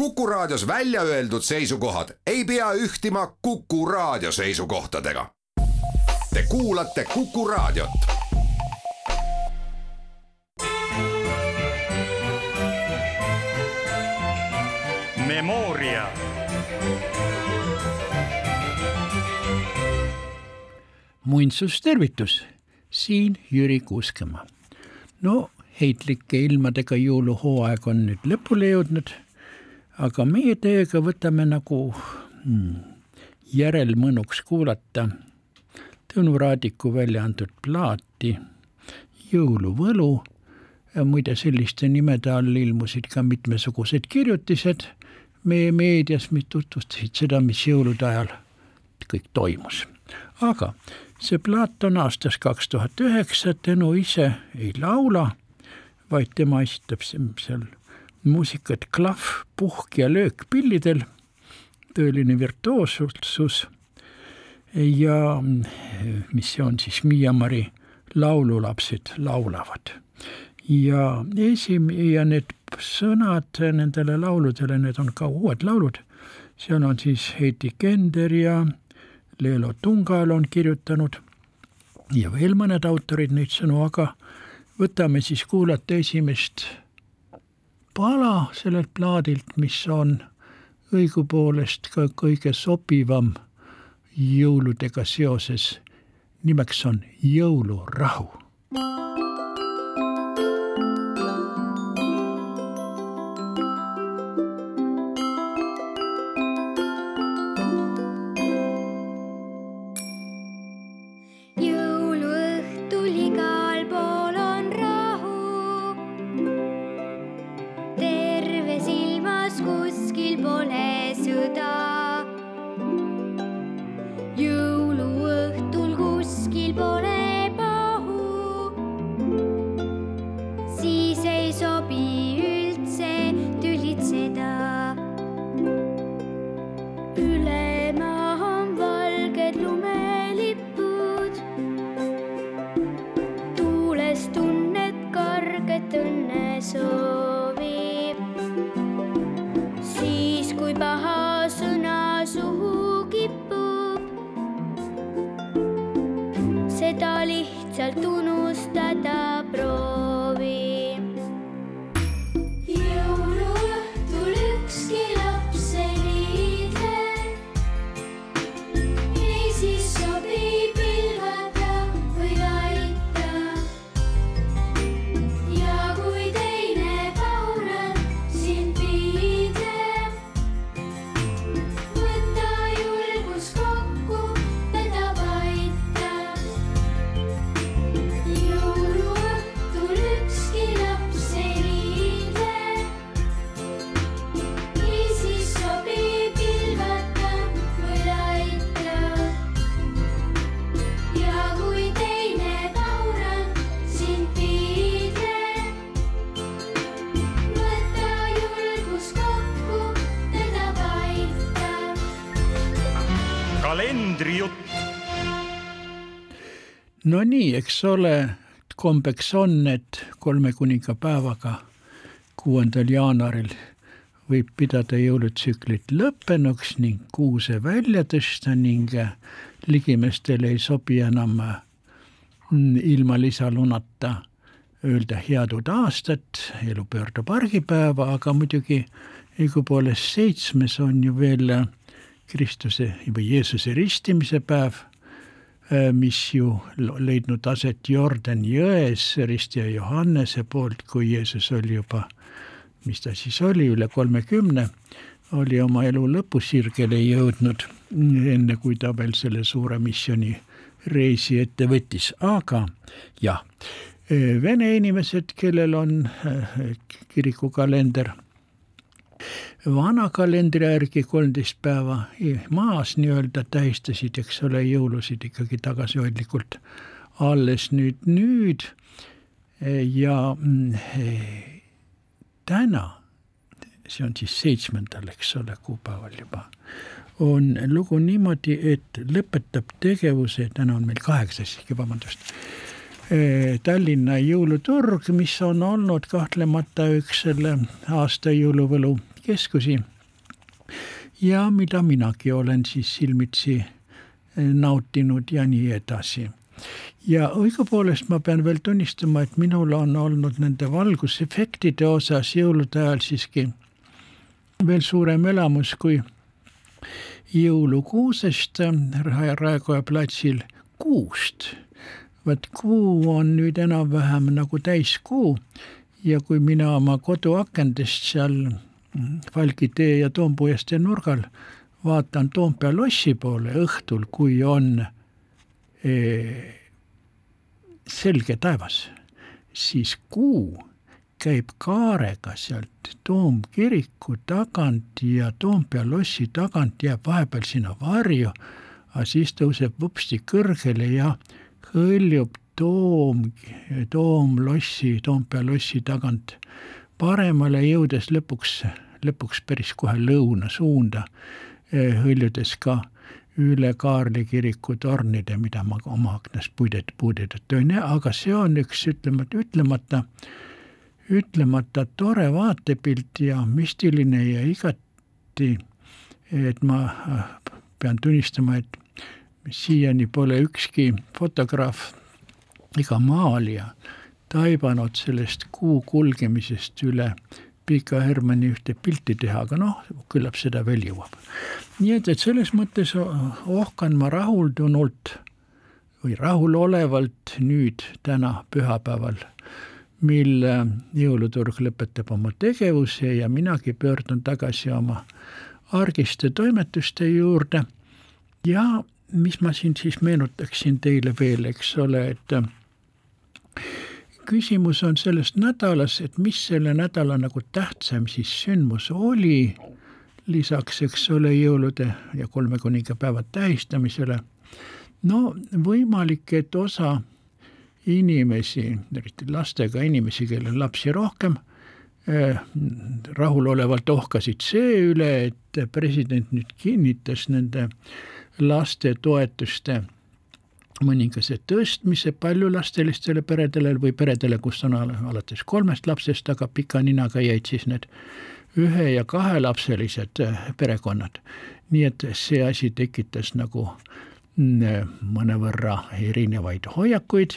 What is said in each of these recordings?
Kuku Raadios välja öeldud seisukohad ei pea ühtima Kuku Raadio seisukohtadega. Te kuulate Kuku Raadiot. Memoria. muinsustervitus, siin Jüri Kuuskemaa. no heitlike ilmadega jõuluhooaeg on nüüd lõpule jõudnud, aga meie teiega võtame nagu hmm, järelmõnuks kuulata Tõnu Raadiku välja antud plaati Jõuluvõlu muide selliste nimede all ilmusid ka mitmesugused kirjutised meie meedias, mis tutvustasid seda, mis jõulude ajal kõik toimus. aga see plaat on aastast kaks tuhat üheksa, Tõnu ise ei laula, vaid tema esitab seal muusikat klahv, puhk ja löök pillidel, tõeline virtuoossus. Ja mis see on siis, Miia-Mari laululapsed laulavad. ja esim- ja need sõnad nendele lauludele, need on ka uued laulud, seal on siis Heidi Kender ja Leelo Tungal on kirjutanud ja veel mõned autorid neid sõnu, aga võtame siis kuulata esimest pala sellelt plaadilt, mis on õigupoolest ka kõige sobivam jõuludega seoses. nimeks on Jõulurahu no nii, eks ole, kombeks on, et kolme kuningapäevaga, kuuendal jaanuaril võib pidada jõulutsüklit lõppenuks ning kuuse välja tõsta ning ligimestele ei sobi enam mm, ilma lisalunata öelda head uut aastat, elu pöördub argipäeva, aga muidugi õigupoolest seitsmes on ju veel Kristuse või Jeesuse ristimise päev mis ju leidnud aset Jordani jões ristija Johannese poolt, kui Jeesus oli juba, mis ta siis oli, üle kolmekümne, oli oma elu lõpusirgele jõudnud, enne kui ta veel selle suure missiooni reisi ette võttis, aga jah, vene inimesed, kellel on kirikukalender vana kalendri järgi kolmteist päeva maas nii-öelda tähistasid, eks ole, jõulusid ikkagi tagasihoidlikult. Alles nüüd, nüüd ja täna, see on siis seitsmendal, eks ole, kuupäeval juba, on lugu niimoodi, et lõpetab tegevuse, täna on meil kaheksas isegi, vabandust, Tallinna jõuluturg, mis on olnud kahtlemata üks selle aasta jõuluvõlu keskusi ja mida minagi olen siis silmitsi eh, nautinud ja nii edasi. ja õigupoolest ma pean veel tunnistama, et minul on olnud nende valgusefektide osas jõulude ajal siiski veel suurem elamus kui jõulukuusest Raekoja platsil kuust. vaat kuu on nüüd enam-vähem nagu täiskuu ja kui mina oma koduakendest seal Valgi tee ja Toompuiestee nurgal vaatan Toompea lossi poole õhtul, kui on selge taevas, siis kuu käib kaarega sealt Toomkiriku tagant ja Toompea lossi tagant jääb vahepeal sinna varju, aga siis tõuseb vupsti kõrgele ja hõljub Toom, Toomlossi, Toompea lossi tagant paremale jõudes lõpuks, lõpuks päris kohe lõuna suunda, eh, hõljudes ka üle Kaarli kiriku tornide, mida ma oma aknast puidet, puudetud ei näe, aga see on üks ütlemata, ütlemata, ütlemata tore vaatepilt ja müstiline ja igati, et ma äh, pean tunnistama, et siiani pole ükski fotograaf ega maalija taibanud sellest kuu kulgemisest üle Pika Hermanni ühte pilti teha, aga noh, küllap seda veel jõuab. nii et, et selles mõttes ohkan ma rahuldunult või rahulolevalt nüüd täna pühapäeval mil äh, jõuluturg lõpetab oma tegevuse ja minagi pöördun tagasi oma argiste toimetuste juurde. ja mis ma siin siis meenutaksin teile veel, eks ole, et äh, küsimus on selles nädalas, et mis selle nädala nagu tähtsam siis sündmus oli, lisaks, eks ole, jõulude ja kolme kuningapäeva tähistamisele. no võimalik, et osa inimesi, eriti lastega inimesi, kellel lapsi rohkem eh,, rahulolevalt ohkasid see üle, et president nüüd kinnitas nende lastetoetuste mõningase tõstmise paljulapselistele peredele või peredele, kus on alates kolmest lapsest, aga pika ninaga jäid siis need ühe- ja kahelapselised eh, perekonnad. nii et see asi tekitas nagu mm, mõnevõrra erinevaid hoiakuid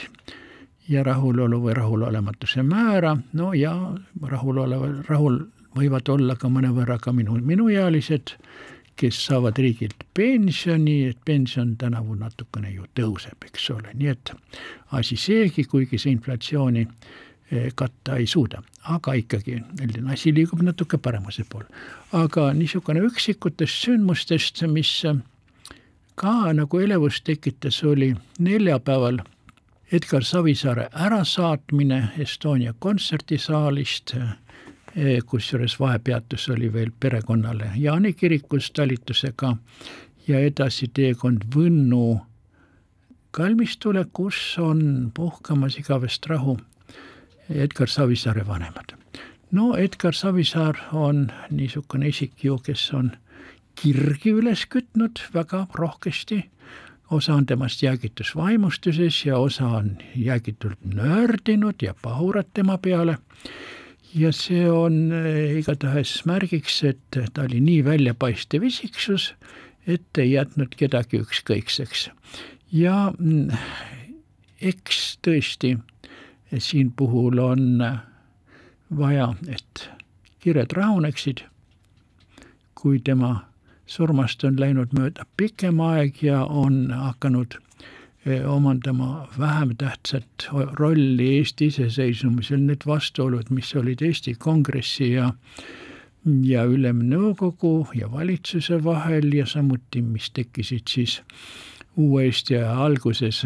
ja rahulolu või rahulolematuse määra, no ja rahuloleva, rahul võivad olla ka mõnevõrra ka minu, minuealised, kes saavad riigilt pensioni, et pension tänavu natukene ju tõuseb, eks ole, nii et asi seegi, kuigi see inflatsiooni eh, katta ei suuda, aga ikkagi üldine asi liigub natuke paremuse poole. aga niisugune üksikutest sündmustest, mis ka nagu elevust tekitas, oli neljapäeval Edgar Savisaare ärasaatmine Estonia kontserdisaalist, eh, kusjuures vahepeatus oli veel perekonnale Jaani kirikus talitusega ja edasi teekond Võnnu kalmistule, kus on puhkamas igavest rahu Edgar Savisaare vanemad. no Edgar Savisaar on niisugune isik ju, kes on kirgi üles kütnud väga rohkesti osa on temast jäägitus vaimustuses ja osa on jäägitult nördinud ja pahurat tema peale. Ja see on eh, igatahes märgiks, et ta oli nii väljapaistev isiksus, et ei jätnud kedagi ükskõikseks. ja mm, eks tõesti siin puhul on vaja, et kired rahuneksid, kui tema surmast on läinud mööda pikem aeg ja on hakanud omandama vähem tähtsat rolli Eesti iseseisvumisel, need vastuolud, mis olid Eesti Kongressi ja ja Ülemnõukogu ja valitsuse vahel ja samuti, mis tekkisid siis uue Eesti aja alguses,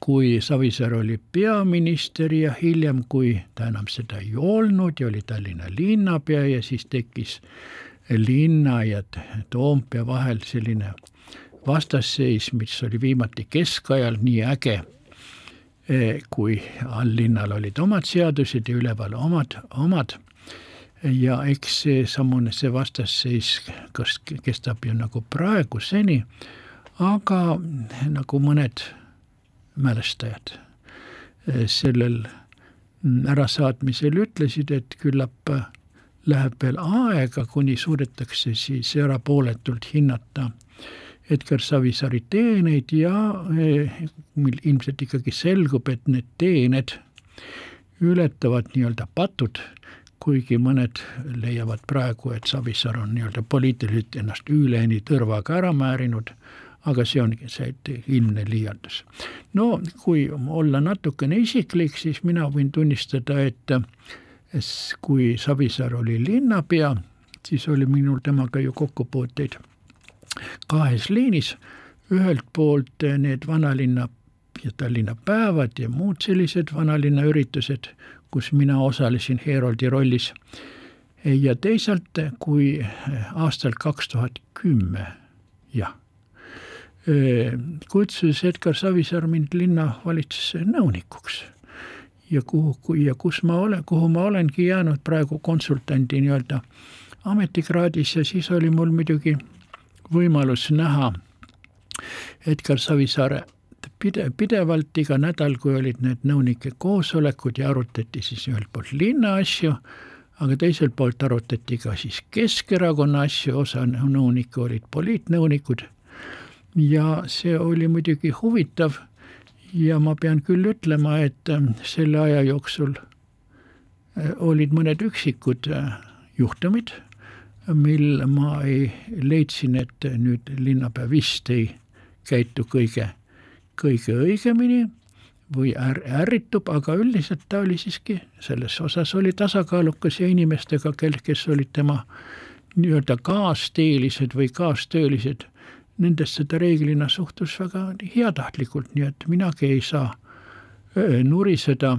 kui Savisaar oli peaminister ja hiljem, kui ta enam seda ei olnud ja oli Tallinna linnapea ja siis tekkis linna ja Toompea vahel selline vastasseis, mis oli viimati keskajal nii äge, e, kui alllinnal olid omad seadused ja üleval omad, omad. ja eks seesamune, see vastasseis, kas kestab ju nagu praeguseni, aga nagu mõned mälestajad e, sellel ärasaatmisel ütlesid, et küllap läheb veel aega, kuni suudetakse siis erapooletult hinnata Edgar Savisaari teeneid ja eh, mil ilmselt ikkagi selgub, et need teened ületavad nii-öelda patud, kuigi mõned leiavad praegu, et Savisaar on nii-öelda poliitiliselt ennast üleni tõrvaga ära määrinud, aga see ongi see ilmne liialdus. no kui olla natukene isiklik, siis mina võin tunnistada, et kui Savisaar oli linnapea, siis oli minul temaga ju kokkupuuteid kahes liinis, ühelt poolt need vanalinna ja Tallinna päevad ja muud sellised vanalinna üritused, kus mina osalesin Heeroldi rollis. ja teisalt, kui aastal kaks tuhat kümme, jah, kutsus Edgar Savisaar mind linnavalitsusse nõunikuks. Ja kuhu, ja kus ma olen, kuhu ma olengi jäänud praegu konsultandi nii-öelda ametikraadis ja siis oli mul muidugi võimalus näha Edgar Savisaare pide-, pidevalt iga nädal, kui olid need nõunike koosolekud ja arutati siis ühelt poolt linna asju, aga teiselt poolt arutati ka siis Keskerakonna asju, osa nõunikke olid poliitnõunikud. Ja see oli muidugi huvitav ja ma pean küll ütlema, et ähm, selle aja jooksul äh, olid mõned üksikud äh, juhtumid, mil ma ei, leidsin, et nüüd linnapea vist ei käitu kõige, kõige õigemini või är-, ärritub, aga üldiselt ta oli siiski, selles osas oli tasakaalukas ja inimestega, kel, kes olid tema nii-öelda kaasteelised või kaastöölised nendesse ta reeglina suhtus väga heatahtlikult, nii et minagi ei saa nuriseda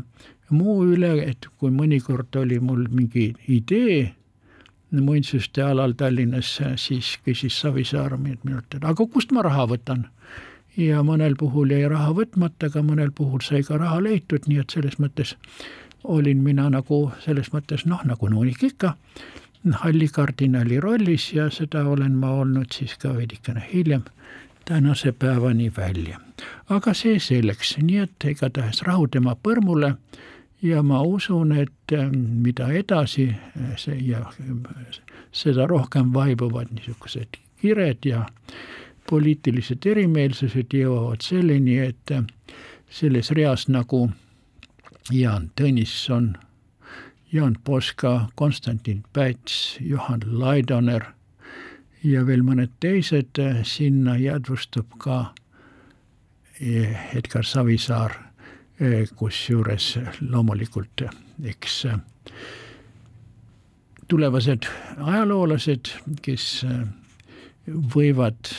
muu üle, et kui mõnikord oli mul mingi idee muinsuste alal Tallinnas, siis küsis Savisaar minult, et aga kust ma raha võtan. ja mõnel puhul jäi raha võtmata, aga mõnel puhul sai ka raha leitud, nii et selles mõttes olin mina nagu selles mõttes noh, nagu nõunik ikka halli kardinali rollis ja seda olen ma olnud siis ka veidikene hiljem tänase päevani välja. aga see selleks, nii et igatahes rahu tema põrmule ja ma usun, et ähm, mida edasi äh, see ja seda rohkem vaibuvad niisugused kired ja poliitilised erimeelsused jõuavad selleni, et äh, selles reas nagu Jaan Tõnisson Jaan Poska, Konstantin Päts, Johan Laidoner ja veel mõned teised, sinna jäädvustub ka Edgar Savisaar, kusjuures loomulikult eks eh, tulevased ajaloolased, kes võivad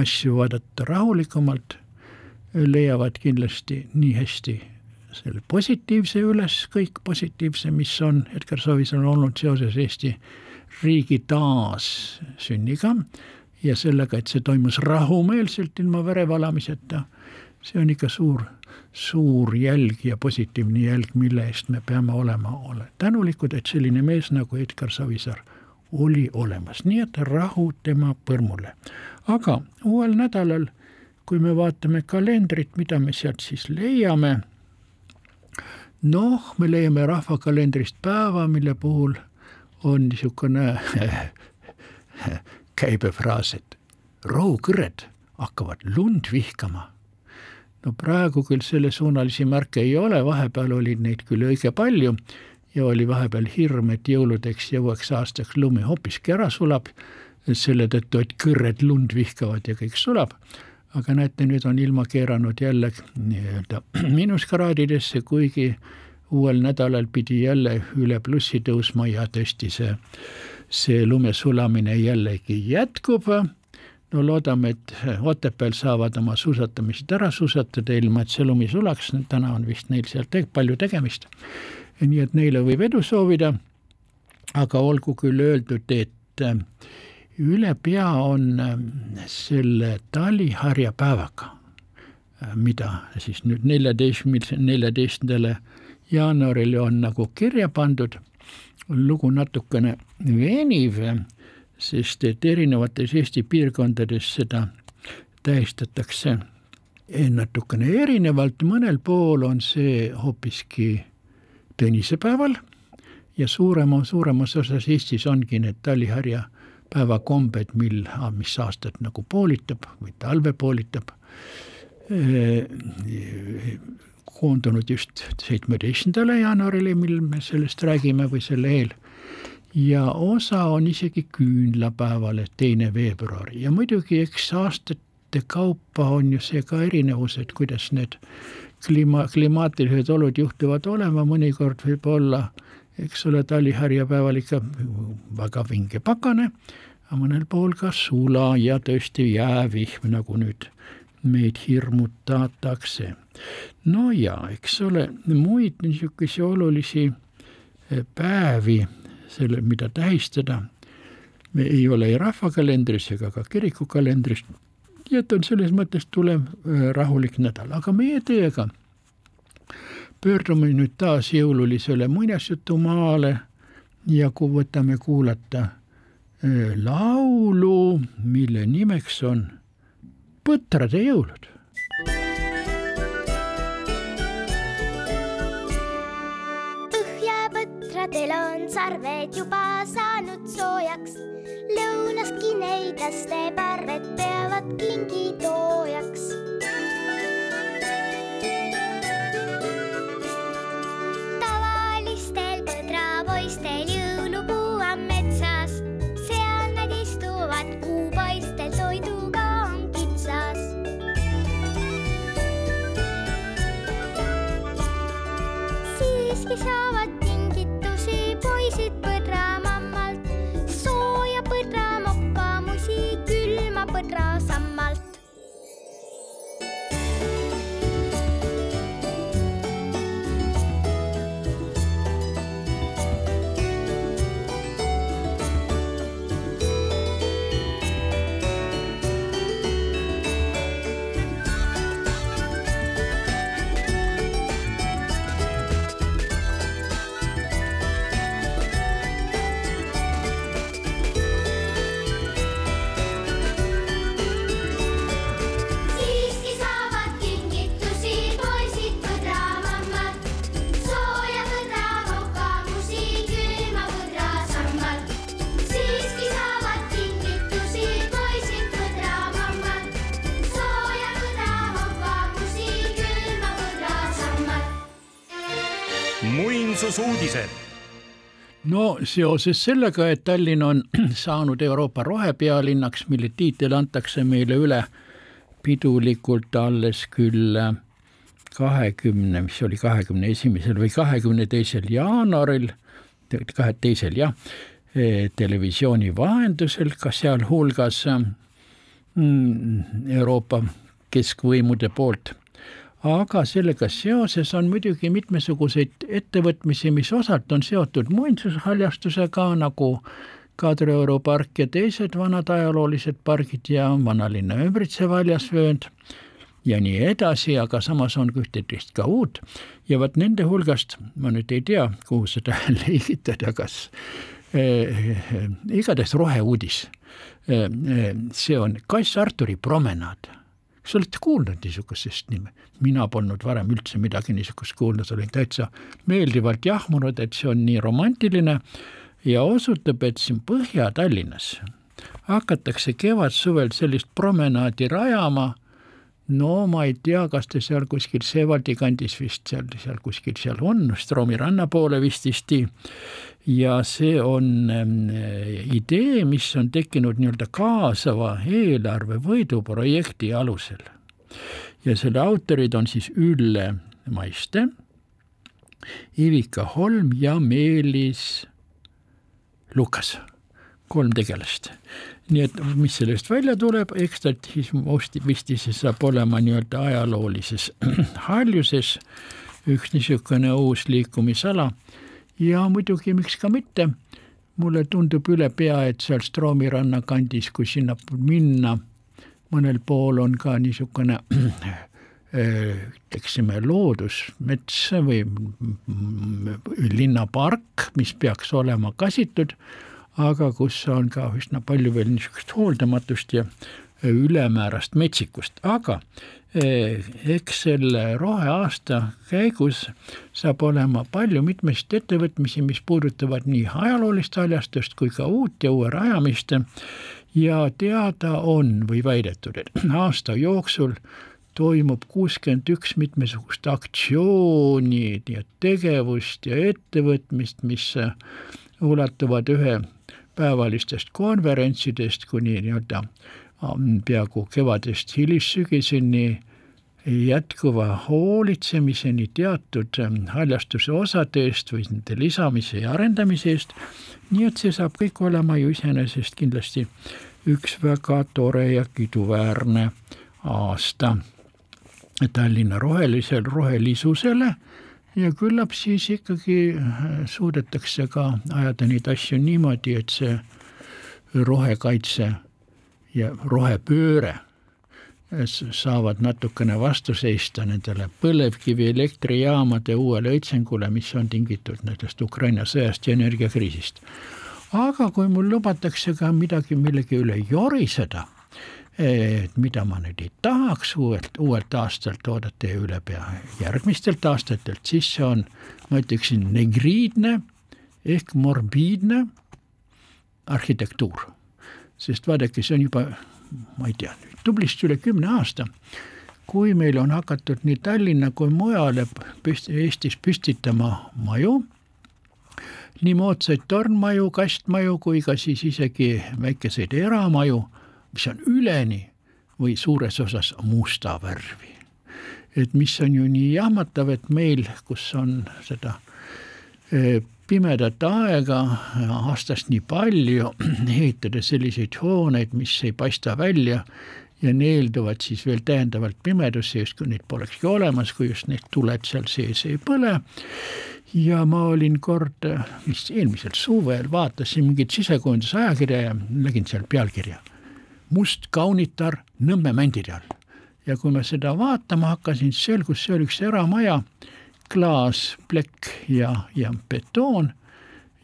asju vaadata rahulikumalt, leiavad kindlasti nii hästi selle positiivse üles, kõik positiivse, mis on Edgar Savisaar olnud seoses Eesti riigi taassünniga ja sellega, et see toimus rahumeelselt ilma verevalamiseta, see on ikka suur, suur jälg ja positiivne jälg, mille eest me peame olema ole tänulikud, et selline mees nagu Edgar Savisaar oli olemas, nii et rahu tema põrmule. aga uuel nädalal, kui me vaatame kalendrit, mida me sealt siis leiame noh, me leiame rahvakalendrist päeva, mille puhul on niisugune käibefraas, et rohukõred hakkavad lund vihkama. No praegu küll sellesuunalisi märke ei ole, vahepeal oli neid küll õige palju ja oli vahepeal hirm, et jõuludeks ja uueks aastaks lumi hoopiski ära sulab, selle tõttu, et kõrred lund vihkavad ja kõik sulab aga näete, nüüd on ilma keeranud jälle nii-öelda miinuskraadidesse, kuigi uuel nädalal pidi jälle üle plussi tõusma ja tõesti see, see lume sulamine jällegi jätkub. No loodame, et Otepääl saavad oma suusatamised ära suusatada, ilma et see lumi sulaks, täna on vist neil seal te palju tegemist. nii et neile võib edu soovida. aga olgu küll öeldud, et üle pea on ähm, selle taliharja päevaga, äh, mida siis nüüd neljateistkümnendale, neljateistkümnendale jaanuarile on nagu kirja pandud, lugu natukene veniv, sest et erinevates Eesti piirkondades seda tähistatakse natukene erinevalt, mõnel pool on see hoopiski tõnisepäeval ja suurema, suuremas osas Eestis ongi need talliharja päevakombed, mil, mis aastat nagu poolitab või talve poolitab, koondunud just seitsmeteistkümnendale jaanuarile, mil me sellest räägime või selle eel. Ja osa on isegi küünlapäevale, teine veebruar ja muidugi eks aastate kaupa on ju see ka erinevus, et kuidas need kliima, klimaatilised olud juhtuvad olema, mõnikord võib olla, eks ole, talliharjapäeval ikka väga vinge pakane, aga mõnel pool ka sula ja tõesti jäävihm, nagu nüüd meid hirmutatakse. no ja eks ole, muid niisuguseid olulisi eh, päevi, selle, mida tähistada, me ei ole ei rahvakalendris ega ka kirikukalendris, nii et on selles mõttes tulev eh, rahulik nädal, aga meie teiega pöördume nüüd taas jõululisele muinasjutumaale ja kui võtame kuulata eh, laulu, mille nimeks on põtrade jõulud. Põhjapõtradel on sarved juba saanud soojaks, lõunastki neid laste parved peavad kingitoojaks tavalistel no seoses sellega, et Tallinn on saanud Euroopa rohepealinnaks, mille tiitel antakse meile üle pidulikult alles küll kahekümne, mis oli kahekümne esimesel või kahekümne teisel jaanuaril, kahe teisel jah, televisiooni vahendusel, ka sealhulgas mm, Euroopa keskvõimude poolt aga sellega seoses on muidugi mitmesuguseid ettevõtmisi, mis osalt on seotud muinsushaljastusega, nagu Kadrioru park ja teised vanad ajaloolised pargid ja vanalinna ümbritsev haljasvöönd ja nii edasi, aga samas on ka ühte-teist ka uut ja vot nende hulgast, ma nüüd ei tea, kuhu seda liigitada, kas eh, igatahes roheuudis. Eh, see on Kass Arturi promenaad kas olete kuulnud niisugusest nime? mina polnud varem üldse midagi niisugust kuulnud, olin täitsa meeldivalt jahmunud, et see on nii romantiline ja osutab, et siin Põhja-Tallinnas hakatakse kevad-suvel sellist promenaadi rajama. No ma ei tea, kas ta seal kuskil Seevaldi kandis vist seal, seal kuskil seal on, Stroomi ranna poole vististi. ja see on ähm, idee, mis on tekkinud nii-öelda kaasava eelarve võiduprojekti alusel. ja selle autorid on siis Ülle Maiste, Ivika Holm ja Meelis Lukas, kolm tegelast. Nii et mis sellest välja tuleb, eks ta siis vist siis saab olema nii-öelda ajaloolises haljuses üks niisugune uus liikumisala. Ja muidugi miks ka mitte, mulle tundub üle pea, et seal Stroomi ranna kandis, kui sinna minna, mõnel pool on ka niisugune ütleksime loodusmets või linnapark, mis peaks olema kasitud, aga kus on ka üsna palju veel niisugust hooldamatust ja ülemäärast metsikust, aga eh, eks selle roheaasta käigus saab olema palju mitmeid ettevõtmisi, mis puudutavad nii ajaloolist haljastust kui ka uut ja uue rajamist. Ja teada on või väidetud, et aasta jooksul toimub kuuskümmend üks mitmesugust aktsiooni ja tegevust ja ettevõtmist, mis ulatuvad ühepäevalistest konverentsidest kuni nii-öelda peaaegu kevadest hilissügiseni jätkuva hoolitsemiseni teatud haljastuse osade eest või nende lisamise ja arendamise eest. nii et see saab kõik olema ju iseenesest kindlasti üks väga tore ja kiiduväärne aasta Tallinna rohelisel rohelisusele ja küllap siis ikkagi suudetakse ka ajada neid asju niimoodi, et see rohekaitse ja rohepööre saavad natukene vastu seista nendele põlevkivielektrijaamade uuele õitsengule, mis on tingitud nendest Ukraina sõjast ja energiakriisist. aga kui mul lubatakse ka midagi millegi üle joriseda, et mida ma nüüd ei tahaks uuelt, uuelt aastalt oodata ja üle pea järgmistelt aastatelt, siis see on, ma ütleksin, negriidne ehk morbiidne arhitektuur. Sest vaadake, see on juba, ma ei tea, tublisti üle kümne aasta, kui meil on hakatud nii Tallinna kui mujale püst-, Eestis püstitama maju, nii moodsaid tornmaju, kastmaju kui ka siis isegi väikeseid eramaju, mis on üleni või suures osas musta värvi. et mis on ju nii jahmatav, et meil, kus on seda eh, pimedat aega aastast nii palju, ehitada selliseid hooneid, mis ei paista välja ja neelduvad siis veel täiendavalt pimedusse, justkui neid polekski olemas, kui just need tuled seal sees ei põle. ja ma olin kord, vist eelmisel suvel, vaatasin mingit sisekujundusajakirja ja nägin seal pealkirja Must kaunitar Nõmme mändide all. ja kui ma seda vaatama hakkasin, siis selgus, see oli üks eramaja klaas, plekk ja, ja betoon.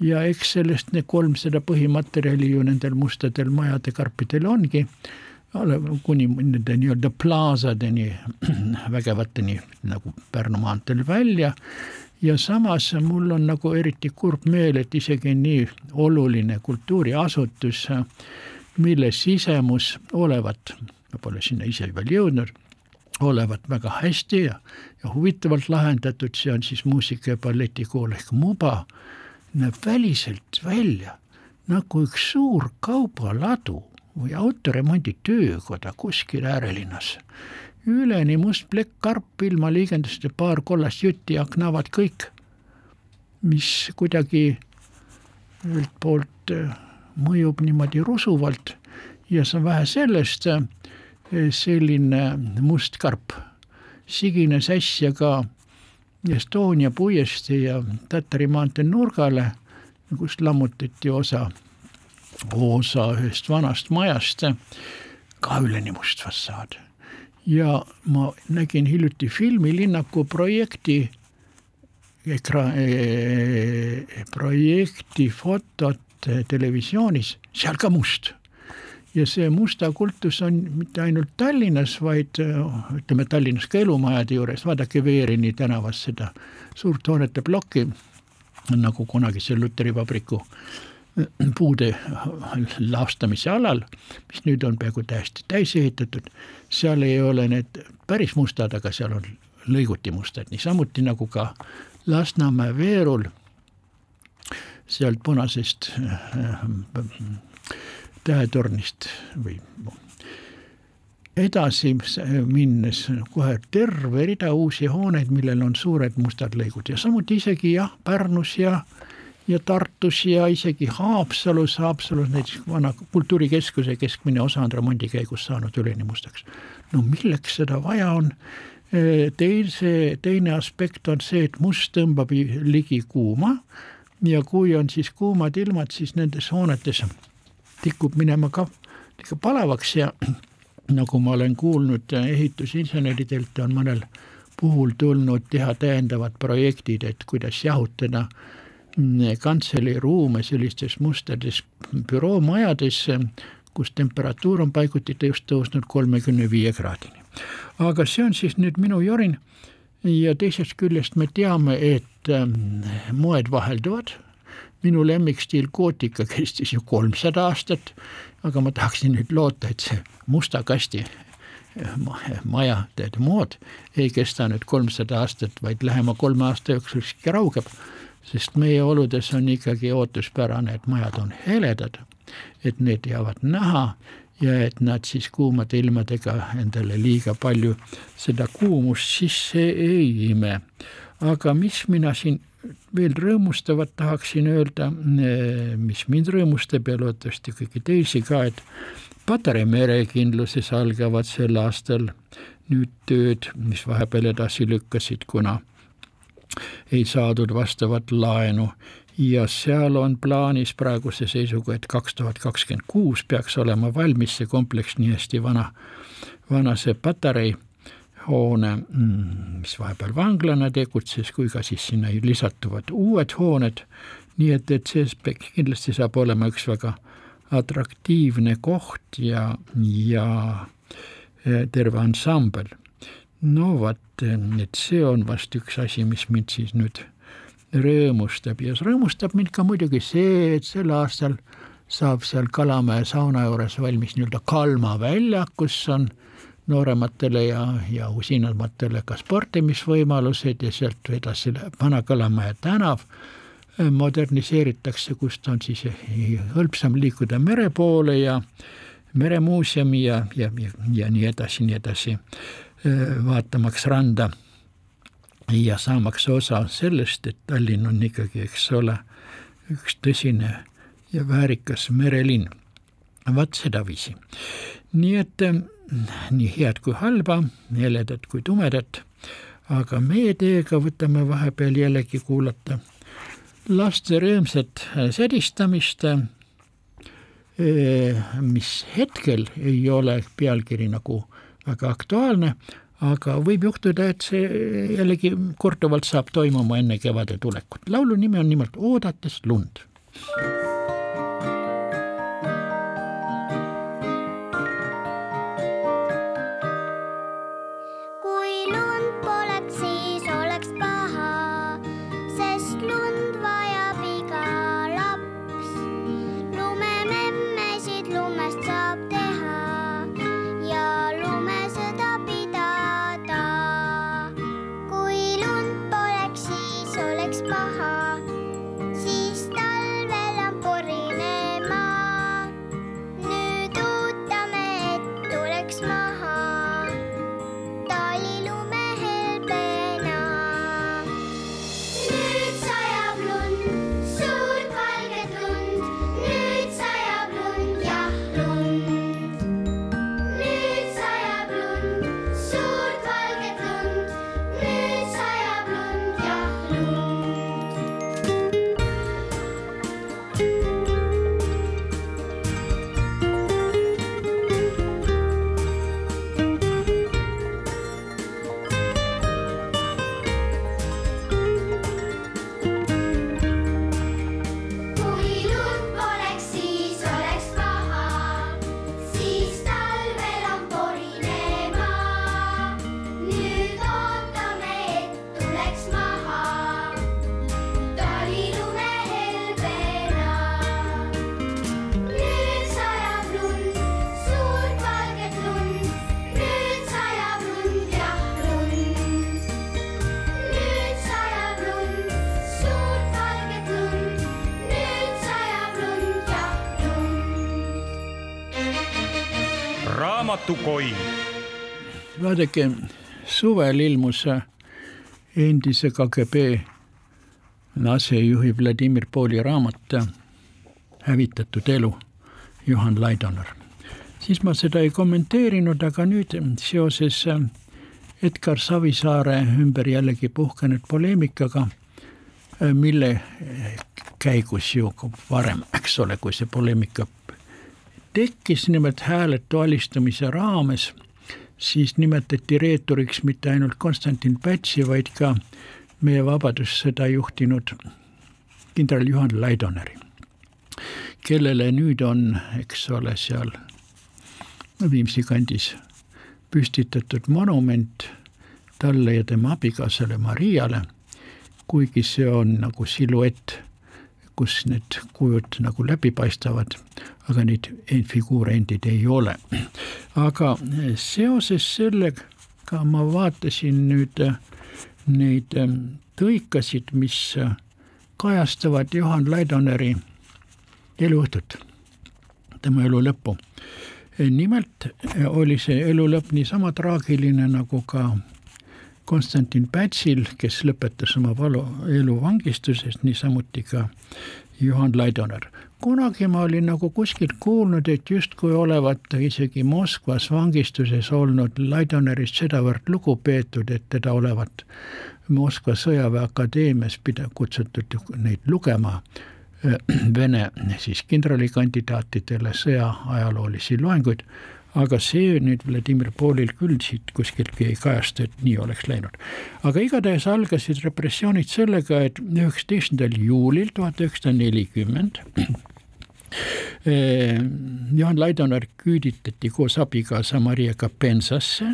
Ja eks sellest need kolmsada põhimaterjali ju nendel mustadel majade karpidel ongi, kuni nende nii-öelda plaasadeni, vägevateni nagu Pärnu maanteel välja. Ja samas mul on nagu eriti kurb meel, et isegi nii oluline kultuuriasutus, mille sisemus olevat, ma pole sinna ise veel jõudnud olevat väga hästi ja, ja huvitavalt lahendatud, see on siis muusika- ja balletikool ehk MUBA, näeb väliselt välja nagu üks suur kaubaladu või autoremonditöökoda kuskil äärelinnas. üleni must plekkkarp, ilma liigenduste paar kollast jutti, aknavad kõik, mis kuidagi ühelt poolt äh, mõjub niimoodi rusuvalt ja see on vähe sellest, äh, selline must karp, sigine säss ja ka Estonia puiestee ja Tatari maantee nurgale, kust lammutati osa, osa ühest vanast majast, ka üleni must fassaad. ja ma nägin hiljuti filmilinnaku projekti ekra- eh,, projekti fotot televisioonis, seal ka must. Ja see musta kultus on mitte ainult Tallinnas, vaid ütleme Tallinnas ka elumajade juures, vaadake Veerini tänavas seda suurt hoonete plokki, nagu kunagi seal Luteri vabriku puude laastamise alal, mis nüüd on peaaegu täiesti täis ehitatud, seal ei ole need päris mustad, aga seal on lõiguti mustad, niisamuti nagu ka Lasnamäe veerul sealt punasest tähetornist või edasi minnes kohe terve rida uusi hooneid, millel on suured mustad lõigud ja samuti isegi jah, Pärnus ja ja Tartus ja isegi Haapsalus, Haapsalus näiteks vana kultuurikeskuse keskmine osa on remondi käigus saanud üleni mustaks. no milleks seda vaja on? teise, teine aspekt on see, et must tõmbab ligi kuuma ja kui on siis kuumad ilmad, siis nendes hoonetes tikub minema ka ikka palavaks ja nagu ma olen kuulnud ehitusinseneridelt, on mõnel puhul tulnud teha täiendavad projektid, et kuidas jahutada kantselei ruume sellistes mustades büroomajades, kus temperatuur on paiguti just tõusnud kolmekümne viie kraadini. aga see on siis nüüd minu jorin ja teisest küljest me teame, et ähm, moed vahelduvad. Minu lemmikstiil gootika kestis ju kolmsada aastat, aga ma tahaksin nüüd loota, et see musta kasti maja tead mood ei kesta nüüd kolmsada aastat, vaid lähema kolme aasta jooksul siiski raugeb, sest meie oludes on ikkagi ootuspärane, et majad on heledad, et need jäävad näha ja et nad siis kuumade ilmadega endale liiga palju seda kuumust sisse ei ime. aga mis mina siin veel rõõmustavat tahaksin öelda, mis mind rõõmustab ja loodetavasti kõiki teisi ka, et Patarei merekindluses algavad sel aastal nüüd tööd, mis vahepeal edasi lükkasid, kuna ei saadud vastavat laenu ja seal on plaanis praeguse seisuga, et kaks tuhat kakskümmend kuus peaks olema valmis see kompleks nii hästi vana, vana see Patarei hoone, mm, mis vahepeal vanglana tegutses, kui ka siis sinna lisatuvad uued hooned, nii et, et see kindlasti saab olema üks väga atraktiivne koht ja, ja e, terve ansambel. no vot, et see on vast üks asi, mis mind siis nüüd rõõmustab. Ja rõõmustab mind ka muidugi see, et sel aastal saab seal Kalamäe sauna juures valmis nii-öelda Kalma väljak, kus on noorematele ja, ja usinamatele ka sportimisvõimalused ja sealt edasi Vana-Kalamaja tänav. Moderniseeritakse, kust on siis hõlpsam liikuda mere poole ja meremuuseumi ja, ja, ja, ja nii edasi, nii edasi, vaatamaks randa ja saamaks osa sellest, et Tallinn on ikkagi, eks ole, üks tõsine ja väärikas merelinn. vaat sedaviisi. nii et nii head kui halba, heledat kui tumedat, aga meie teiega võtame vahepeal jällegi kuulata laste rõõmsat sädistamist, äh, mis hetkel ei ole pealkiri nagu väga aktuaalne, aga võib juhtuda, et see jällegi korduvalt saab toimuma enne kevade tulekut. laulu nimi on nimelt Oodates lund. Raamatukoin. vaadake, suvel ilmus endise KGB asejuhi Vladimir Pooli raamat Hävitatud elu, Juhan Laidoner. siis ma seda ei kommenteerinud, aga nüüd seoses Edgar Savisaare ümber jällegi puhkenud poleemikaga, mille käigus ju varem, eks ole, kui see poleemika tekkis nimelt hääletu alistamise raames, siis nimetati reeturiks mitte ainult Konstantin Pätsi, vaid ka meie Vabadussõda juhtinud kindral Juhan Laidoneri. kellele nüüd on, eks ole, seal Viimsi kandis püstitatud monument talle ja tema abikaasale Mariale, kuigi see on nagu siluett, kus need kujud nagu läbi paistavad, aga neid figuure endid ei ole. aga seoses sellega ma vaatasin nüüd neid tõikasid, mis kajastavad Johan Laidoneri eluõhtut, tema elu lõppu. nimelt oli see elu lõpp niisama traagiline nagu ka Konstantin Pätsil, kes lõpetas oma valu, elu vangistuses, niisamuti ka Johan Laidoner. kunagi ma olin nagu kuskilt kuulnud, et justkui olevat isegi Moskvas vangistuses olnud Laidonerist sedavõrd lugu peetud, et teda olevat Moskva sõjaväeakadeemias pida-, kutsutud neid lugema Vene siis kindralikandidaatidele sõjaajaloolisi loenguid, aga see nüüd Vladimir Poolil küll siit kuskiltki ei kajastu, et nii oleks läinud. aga igatahes algasid repressioonid sellega, et üheksateistkümnendal juulil tuhat üheksasada nelikümmend Johan Laidoner küüditati koos abikaasa Mariaga Pensasse,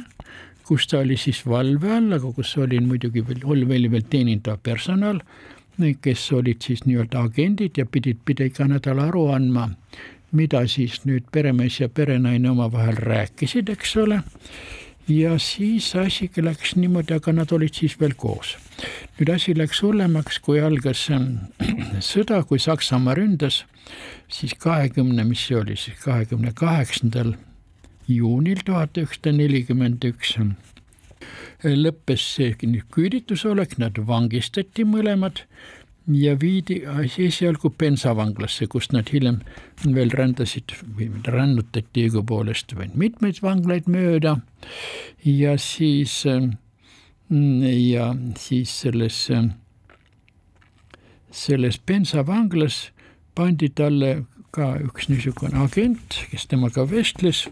kus ta oli siis valve all, aga kus oli muidugi veel, oli veel, teenindav personal kes olid siis nii-öelda agendid ja pidid, pidi iga nädal aru andma, mida siis nüüd peremees ja perenaine omavahel rääkisid, eks ole. ja siis asi läks niimoodi, aga nad olid siis veel koos. nüüd asi läks hullemaks, kui algas sõda, kui Saksamaa ründas, siis kahekümne, mis see oli siis kahekümne kaheksandal juunil tuhat üheksasada nelikümmend üks lõppes see küüditusolek, nad vangistati mõlemad ja viidi esialgu Pensa vanglasse, kust nad hiljem veel rändasid või rännutati õigupoolest veel mitmeid vanglaid mööda. Ja siis ja siis selles, selles Pensa vanglas pandi talle ka üks niisugune agent, kes temaga vestles.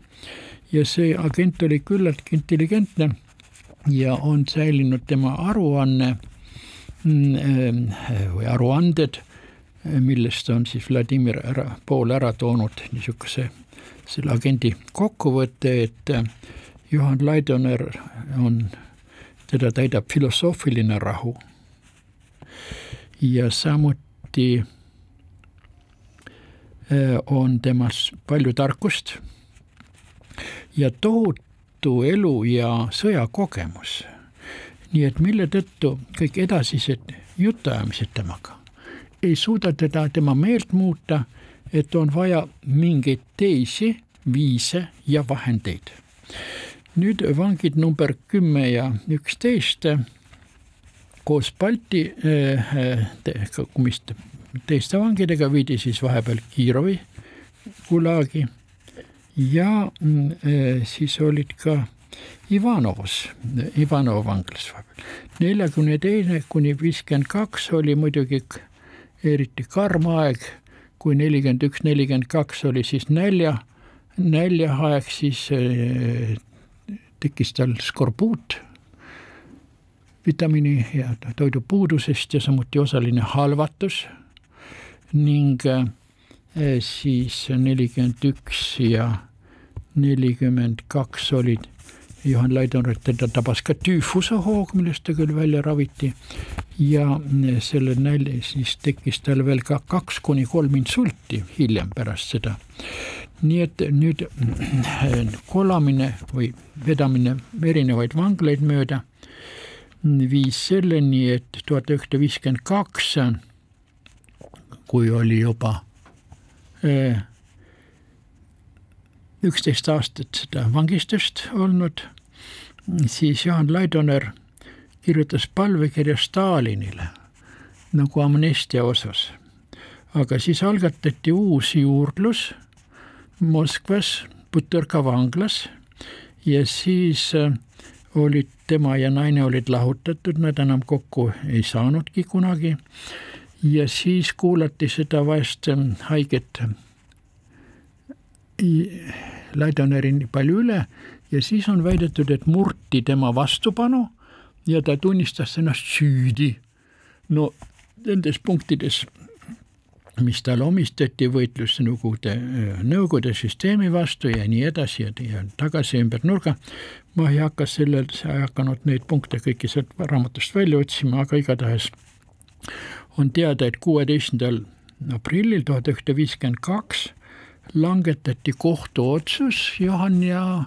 Ja see agent oli küllaltki intelligentne ja on säilinud tema aruanne. mm, või aruanded, millest on siis Vladimir ära, Pool ära toonud niisuguse selle agendi kokkuvõtte, et eh, Johan Laidoner on, teda täidab filosoofiline rahu ja samuti eh, on temas palju tarkust ja tohutu elu ja sõjakogemus. Nii et mille tõttu kõik edasised jutuajamised temaga ei suuda teda, tema meelt muuta, et on vaja mingeid teisi viise ja vahendeid. nüüd vangid number kümme ja üksteist koos Balti äh, te, teiste vangidega viidi siis vahepeal Kirovi gulaagi ja mm, eh, siis olid ka Ivanovs, Ivanova vanglas vahepeal. neljakümne teine kuni viiskümmend kaks oli muidugi eriti karm aeg, kui nelikümmend üks, nelikümmend kaks oli siis nälja, näljaaeg, siis eh, tekkis tal skorbuut vitamiini ja toidupuudusest ja samuti osaline halvatus ning Eh, siis nelikümmend üks ja nelikümmend kaks olid Johan Laidoner, teda tabas ka tüüfusehoog, millest ta küll välja raviti ja selle nälja, siis tekkis tal veel ka kaks kuni kolm insulti hiljem pärast seda. nii et nüüd kolamine või vedamine erinevaid vanglaid mööda viis selleni, et tuhat üheksasada viiskümmend kaks, kui oli juba üksteist aastat seda vangistust olnud, siis Jaan Laidoner kirjutas palvekirja Stalinile nagu amnestia osas. aga siis algatati uus juurdlus Moskvas Butõrka vanglas. Ja siis äh, olid tema ja naine olid lahutatud, nad enam kokku ei saanudki kunagi. Ja siis kuulati seda vaest ähm, haiget Laidoneri nii palju üle ja siis on väidetud, et murti tema vastupanu ja ta tunnistas ennast süüdi. no nendes punktides mis talle omistati, võitlus Nõukogude, Nõukogude süsteemi vastu ja nii edasi ja, ja tagasi ümber nurga. ma ei hakka sellel, ei hakanud neid punkte kõiki sealt raamatust välja otsima, aga igatahes on teada, et kuueteistkümnendal aprillil tuhat üheksasada viiskümmend kaks langetati kohtuotsus Johan ja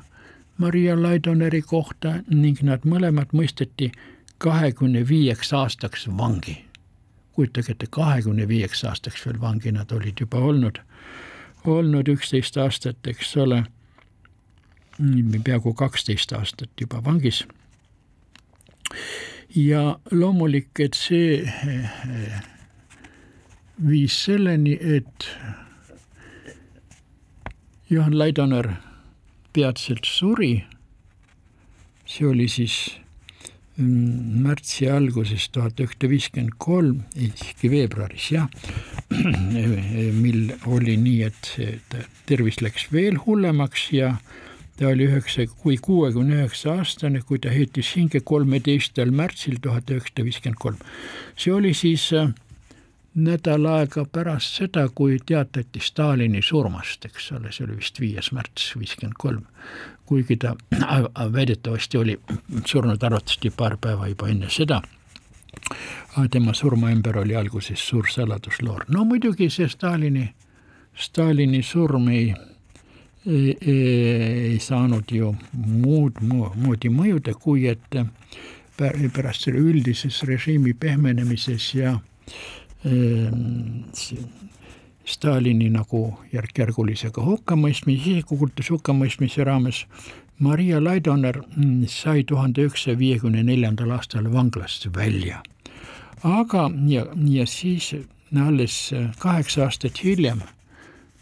Maria Laidoneri kohta ning nad mõlemad mõisteti kahekümne viieks aastaks vangi. Kujutage ette, kahekümne viieks aastaks veel vangi nad olid juba olnud, olnud üksteist aastat, eks ole, peaaegu kaksteist aastat juba vangis. ja loomulik, et see eh, viis selleni, et Johan Laidoner peatselt suri, see oli siis märtsi alguses tuhat üheksasada viiskümmend kolm, siiski veebruaris jah, mil oli nii, et tervis läks veel hullemaks ja ta oli üheksa, kui kuuekümne üheksa aastane, kui ta heitis hinge kolmeteistkümnendal märtsil tuhat üheksasada viiskümmend kolm. see oli siis äh, nädal aega pärast seda, kui teatati Stalini surmast, eks ole, see oli vist viies märts viiskümmend kolm. kuigi ta väidetavasti oli surnud arvatavasti paar päeva juba enne seda. tema surma ümber oli alguses suur saladusloor. no muidugi see Stalini, Stalini surm ei, ei, ei saanud ju muud moodi mõjuda, kui et pärast selle üldises režiimi pehmenemises ja Ehm, Stalini nagu järk-järgulisega hukkamõistmise, isikukultus hukkamõistmise raames Maria Laidoner mm, sai tuhande üheksasaja viiekümne neljandal aastal vanglast välja. aga, ja, ja siis alles kaheksa aastat hiljem,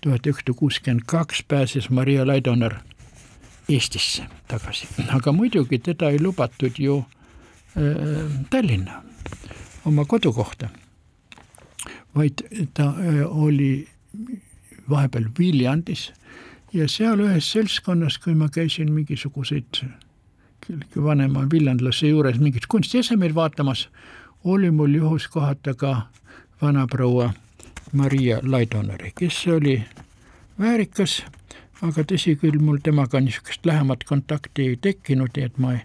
tuhat üheksasada kuuskümmend kaks, pääses Maria Laidoner Eestisse tagasi, aga muidugi teda ei lubatud ju äh, Tallinna, oma kodukohta vaid ta äh, oli vahepeal Viljandis. Ja seal ühes seltskonnas, kui ma käisin mingisuguseid vanema viljandlase juures mingeid kunstiesemeid vaatamas, oli mul juhus kohata ka vanaproua Maria Laidoneri, kes oli väärikas, aga tõsi küll, mul temaga niisugust lähemat kontakti ei tekkinud, nii et ma ei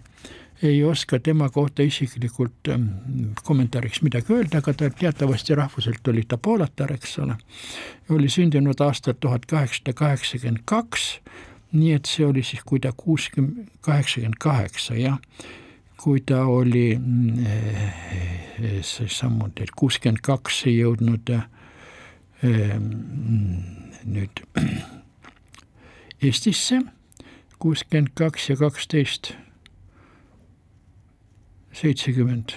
ei oska tema kohta isiklikult ähm, kommentaariks midagi öelda, aga ta teatavasti rahvuselt oli ta poolatar, eks ole. oli sündinud aastal tuhat kaheksasada kaheksakümmend kaks, nii et see oli siis, kui ta kuuskümmend, kaheksakümmend kaheksa jah, kui ta oli mm, samuti kuuskümmend kaks jõudnud ähm, nüüd Eestisse, kuuskümmend kaks ja kaksteist seitsekümmend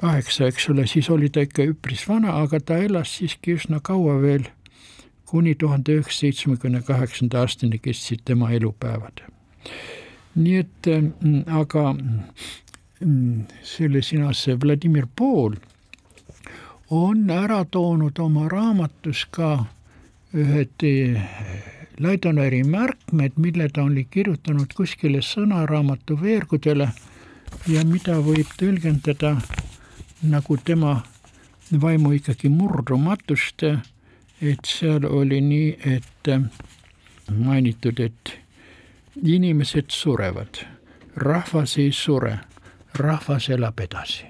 kaheksa, eks ole, siis oli ta ikka üpris vana, aga ta elas siiski üsna kaua veel, kuni tuhande üheksasaja seitsmekümne kaheksanda aastani kestsid tema elupäevad. nii et mm, aga mm, selle sina, see Vladimir Pool on ära toonud oma raamatus ka ühed eh, Laidoneri märkmed, mille ta oli kirjutanud kuskile sõnaraamatu veergudele ja mida võib tõlgendada nagu tema vaimu ikkagi murdumatust, et seal oli nii, et mainitud, et inimesed surevad, rahvas ei sure, rahvas elab edasi.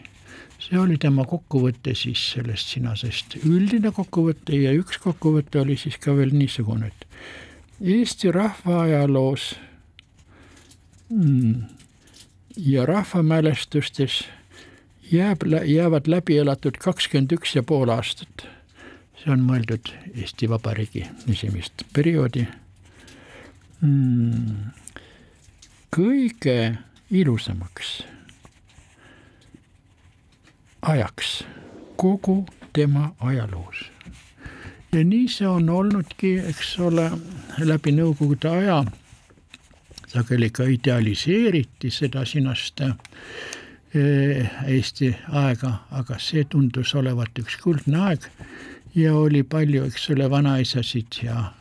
see oli tema kokkuvõte siis sellest sinasest, üldine kokkuvõte ja üks kokkuvõte oli siis ka veel niisugune, et Eesti rahva ajaloos mm, ja rahvamälestustes jääb, jäävad läbi elatud kakskümmend üks ja pool aastat. see on mõeldud Eesti Vabariigi esimest perioodi mm,. kõige ilusamaks ajaks kogu tema ajaloos. ja nii see on olnudki, eks ole, läbi Nõukogude aja sageli ka idealiseeriti seda sinast eh, Eesti aega, aga see tundus olevat üks kuldne aeg ja oli palju, eks ole, vanaisasid ja,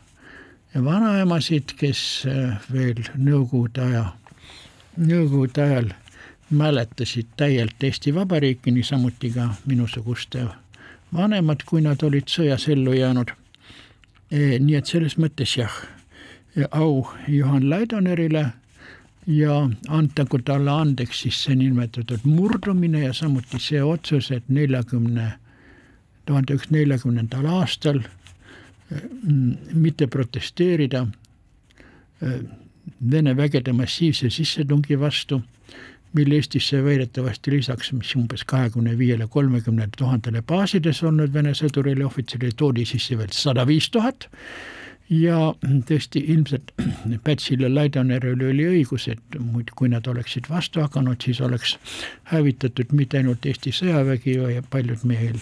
ja vanaemasid, kes eh, veel Nõukogude aja, Nõukogude ajal mäletasid täielt Eesti Vabariiki, niisamuti ka minusuguste vanemad, kui nad olid sõjas ellu jäänud. nii et selles mõttes jah, au Juhan Laidonerile ja antagu talle andeks siis see niinimetatud murdumine ja samuti see otsus, et neljakümne, tuhande üheksasaja neljakümnendal aastal mm, mitte protesteerida Vene vägede massiivse sissetungi vastu, mil Eestisse väidetavasti lisaks, mis umbes kahekümne viiele, kolmekümnele tuhandele baasides olnud Vene sõdurile ja ohvitserile toodi sisse veel sada viis tuhat ja tõesti ilmselt Pätsil ja Laidoneril oli õigus, et muidu kui nad oleksid vastu hakanud, siis oleks hävitatud mitte ainult Eesti sõjavägi ja paljud meil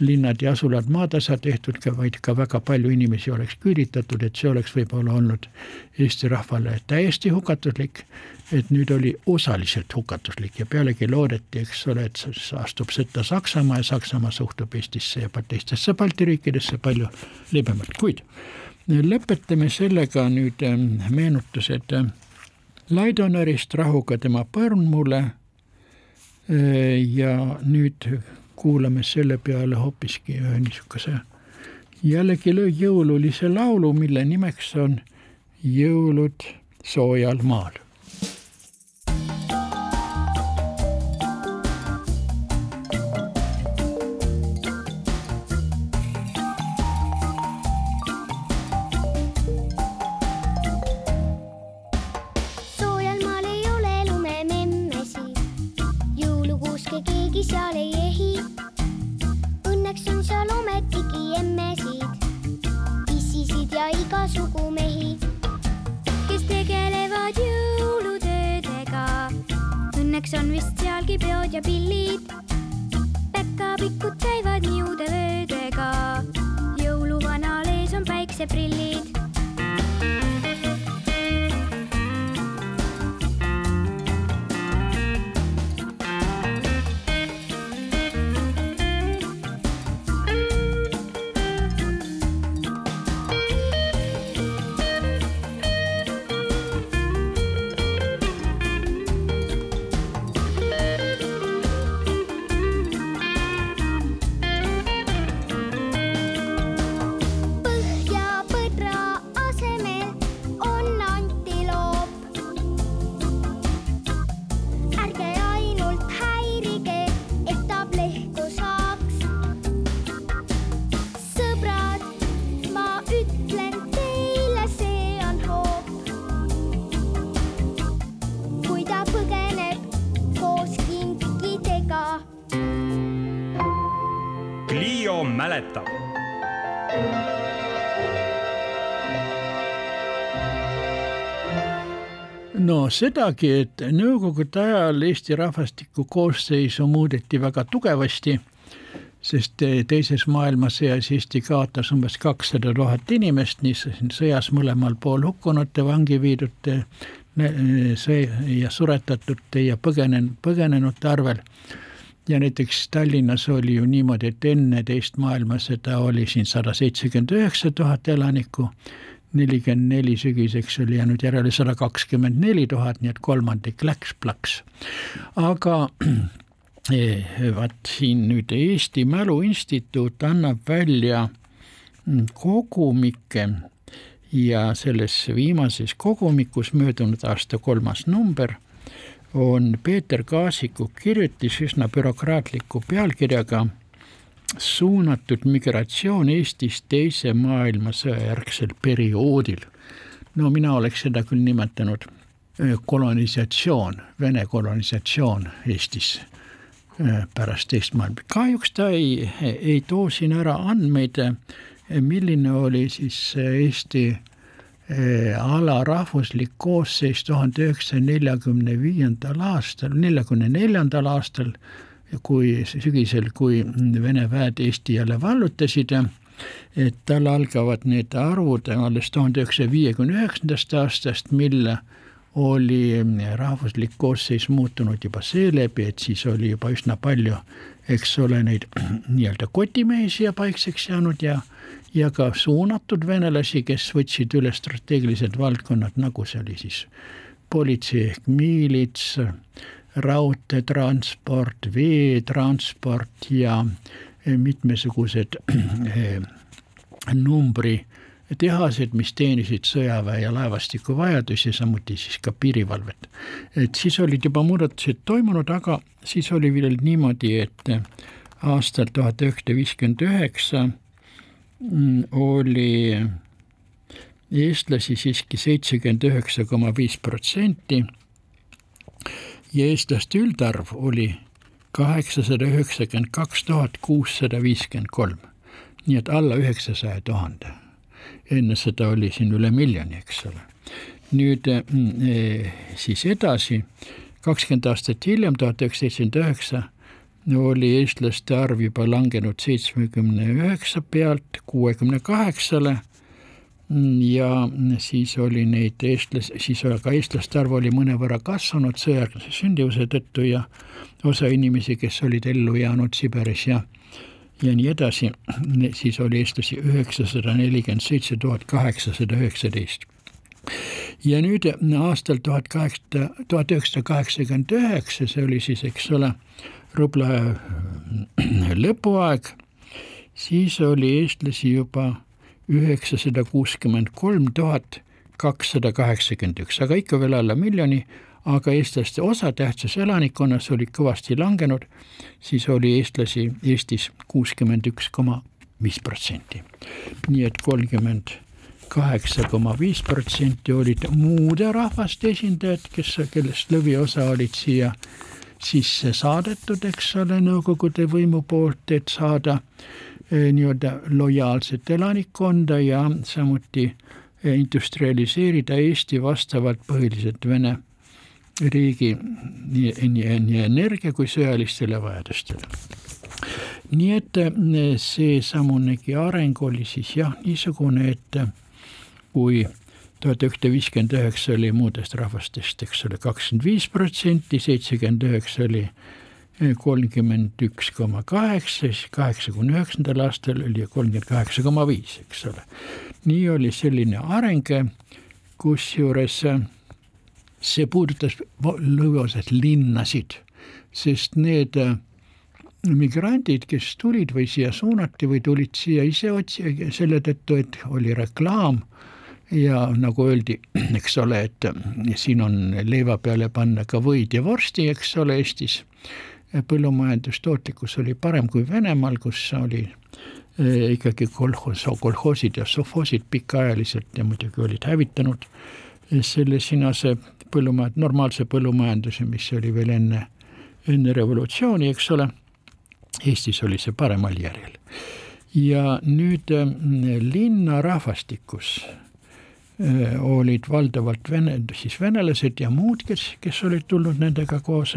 linnad ja asulad maatasa tehtud, vaid ka väga palju inimesi oleks küüditatud, et see oleks võib-olla olnud Eesti rahvale täiesti hukatuslik, et nüüd oli osaliselt hukatuslik ja pealegi loodeti, eks ole, et astub sõtta Saksamaa ja Saksamaa suhtub Eestisse ja teistesse Balti riikidesse palju libemalt, kuid lõpetame sellega nüüd ähm, meenutused Laidonerist, rahuga tema põrmule äh, ja nüüd kuulame selle peale hoopiski ühe niisuguse jällegi jõululise laulu, mille nimeks on Jõulud soojal maal. mäletab. no sedagi, et nõukogude ajal Eesti rahvastiku koosseisu muudeti väga tugevasti, sest teises maailmasõjas Eesti kaotas umbes kakssada tuhat inimest, nii sõjas mõlemal pool hukkunute, vangi viidute sõi- ja suretatute ja põgenen-, põgenenute arvel ja näiteks Tallinnas oli ju niimoodi, et enne teist maailmasõda oli siin sada seitsekümmend üheksa tuhat elanikku, nelikümmend neli sügiseks oli jäänud järele sada kakskümmend neli tuhat, nii et kolmandik läks plaks. aga eh, vaat siin nüüd Eesti Mälu Instituut annab välja mm, kogumikke ja selles viimases kogumikus möödunud aasta kolmas number on Peeter Kaasiku kirjutis üsna bürokraatliku pealkirjaga suunatud migratsioon Eestis teise maailmasõja järgsel perioodil. no mina oleks seda küll nimetanud öö, kolonisatsioon, Vene kolonisatsioon Eestis öö, pärast teist maailma. kahjuks ta ei, ei too siin ära andmeid, milline oli siis Eesti eh, alarahvuslik koosseis tuhande üheksasaja neljakümne viiendal aastal, neljakümne neljandal aastal, kui sügisel, kui Vene väed Eesti jälle vallutasid, et tal algavad need arvud alles tuhande üheksasaja viiekümne üheksandast aastast, mil oli rahvuslik koosseis muutunud juba seeläbi, et siis oli juba üsna palju, eks ole, neid nii-öelda kotimehi siia paikseks jäänud ja ja ka suunatud venelasi, kes võtsid üle strateegilised valdkonnad, nagu see oli siis politsei ehk miilits, raudteetransport, veetransport ja mitmesugused eh, numbritehased, mis teenisid sõjaväe ja laevastiku vajadusi, samuti siis ka piirivalvet. et siis olid juba muudatused toimunud, aga siis oli veel niimoodi, et aastal tuhat üheksasada viiskümmend üheksa mm, oli eestlasi siiski seitsekümmend üheksa koma viis protsenti ja eestlaste üldarv oli kaheksasada üheksakümmend kaks tuhat kuussada viiskümmend kolm, nii et alla üheksasaja tuhande. Enne seda oli siin üle miljoni, eks ole. nüüd mm, eh, siis edasi, kakskümmend aastat hiljem, tuhat üheksasada seitsekümmend üheksa, oli eestlaste arv juba langenud seitsmekümne üheksa pealt kuuekümne kaheksale ja siis oli neid eestlas, siis aga eestlaste arv oli mõnevõrra kasvanud sõjajärgse sündivuse tõttu ja osa inimesi, kes olid ellu jäänud Siberis ja ja nii edasi, siis oli eestlasi üheksasada nelikümmend seitse tuhat kaheksasada üheksateist. ja nüüd aastal tuhat kaheksasada, tuhat üheksasada kaheksakümmend üheksa, see oli siis, eks ole, rubla lõpuaeg, siis oli eestlasi juba üheksasada kuuskümmend kolm tuhat kakssada kaheksakümmend üks, aga ikka veel alla miljoni, aga eestlaste osatähtsus elanikkonnas oli kõvasti langenud, siis oli eestlasi Eestis kuuskümmend üks koma viis protsenti. nii et kolmkümmend kaheksa koma viis protsenti olid muude rahvaste esindajad, kes, kellest lõviosa olid siia sisse saadetud, eks ole, Nõukogude võimu poolt, et saada Eh, nii-öelda lojaalset elanikkonda ja samuti eh, industrialiseerida Eesti vastavalt põhiliselt Vene riigi nii, nii, nii energia kui sõjalistele vajadustele. nii et eh, seesamunegi areng oli siis jah, niisugune, et kui tuhat üheksasada viiskümmend üheksa oli muudest rahvastest, eks ole, kakskümmend viis protsenti, seitsekümmend üheksa oli kolmkümmend üks koma kaheksa, siis kaheksakümne üheksandal aastal oli kolmkümmend kaheksa koma viis, eks ole. nii oli selline areng, kusjuures see puudutas lõviosas linnasid, sest need migrandid, kes tulid või siia suunati või tulid siia ise otsi-, selle tõttu, et oli reklaam ja nagu öeldi, eks ole, et siin on leiva peale panna ka võid ja vorsti, eks ole, Eestis. Põllumajandustootlikkus oli parem kui Venemaal, kus oli eh, ikkagi kolhos, kolhoosid ja sovhoosid pikaajaliselt ja muidugi olid hävitanud selle sinase põllumajand-, normaalse põllumajanduse, mis oli veel enne, enne revolutsiooni, eks ole. Eestis oli see paremal järjel. ja nüüd eh, linna rahvastikus olid valdavalt vene, siis venelased ja muud, kes, kes olid tulnud nendega koos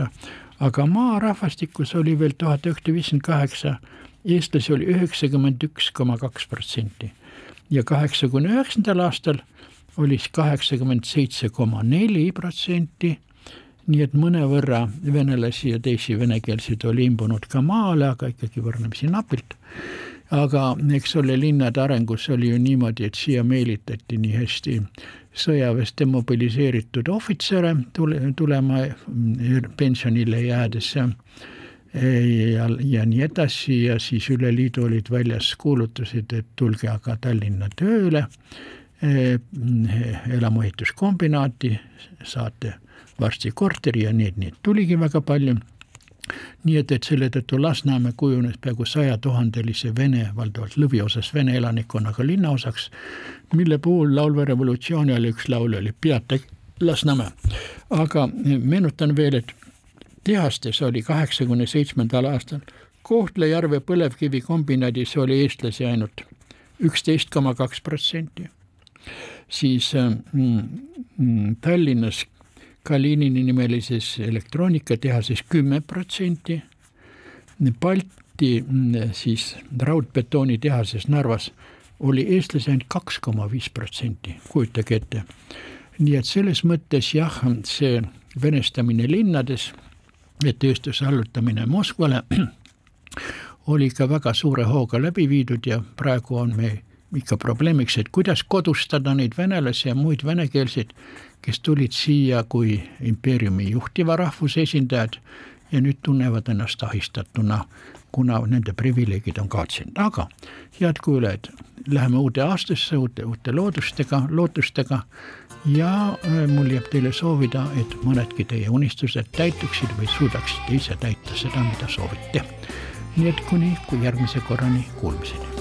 aga maarahvastikus oli veel tuhat üheksasada viiskümmend kaheksa, eestlasi oli üheksakümmend üks koma kaks protsenti ja kaheksakümne üheksandal aastal oli kaheksakümmend seitse koma neli protsenti, nii et mõnevõrra venelasi ja teisi venekeelseid oli imbunud ka maale, aga ikkagi võrdlemisi napilt. aga eks ole, linnade arengus oli ju niimoodi, et siia meelitati nii hästi sõjaväest demobiliseeritud ohvitsere tule, tulema pensionile jäädes ja ja, nii edasi. Ja siis üle liidu olid väljas kuulutused, et tulge aga Tallinna tööle elamuehituskombinaati, saate varsti korteri ja neid, neid tuligi väga palju nii et, et selle tõttu Lasnamäe kujunes peaaegu sajatuhandelise vene, valdavalt lõviosas vene elanikkonnaga linnaosaks, mille puhul laulva revolutsiooni ajal üks laul oli Peatage Lasnamäe. aga meenutan veel, et tehastes oli kaheksakümne seitsmendal aastal Kohtla-Järve põlevkivikombinaadis oli eestlasi ainult üksteist koma kaks protsenti. Siis mm, mm, Tallinnas Kalinini nimelises elektroonikatelhases kümme protsenti, Balti siis raudbetoonitehases Narvas oli eestlasi ainult kaks koma viis protsenti, kujutage ette. nii et selles mõttes jah, see venestamine linnades ja tööstuse allutamine Moskvale oli ka väga suure hooga läbi viidud ja praegu on meil ikka probleemiks, et kuidas kodustada neid venelasi ja muid venekeelseid kes tulid siia kui impeeriumi juhtiva rahvuse esindajad ja nüüd tunnevad ennast ahistatuna, kuna nende privileegid on kaotsinud, aga head kuulajad, läheme uude aastasse uute, uute loodustega, lootustega ja äh, mul jääb teile soovida, et mõnedki teie unistused täituksid või suudaksite ise täita seda, mida soovite. nii et kuni kui järgmise korrani kuulmiseni.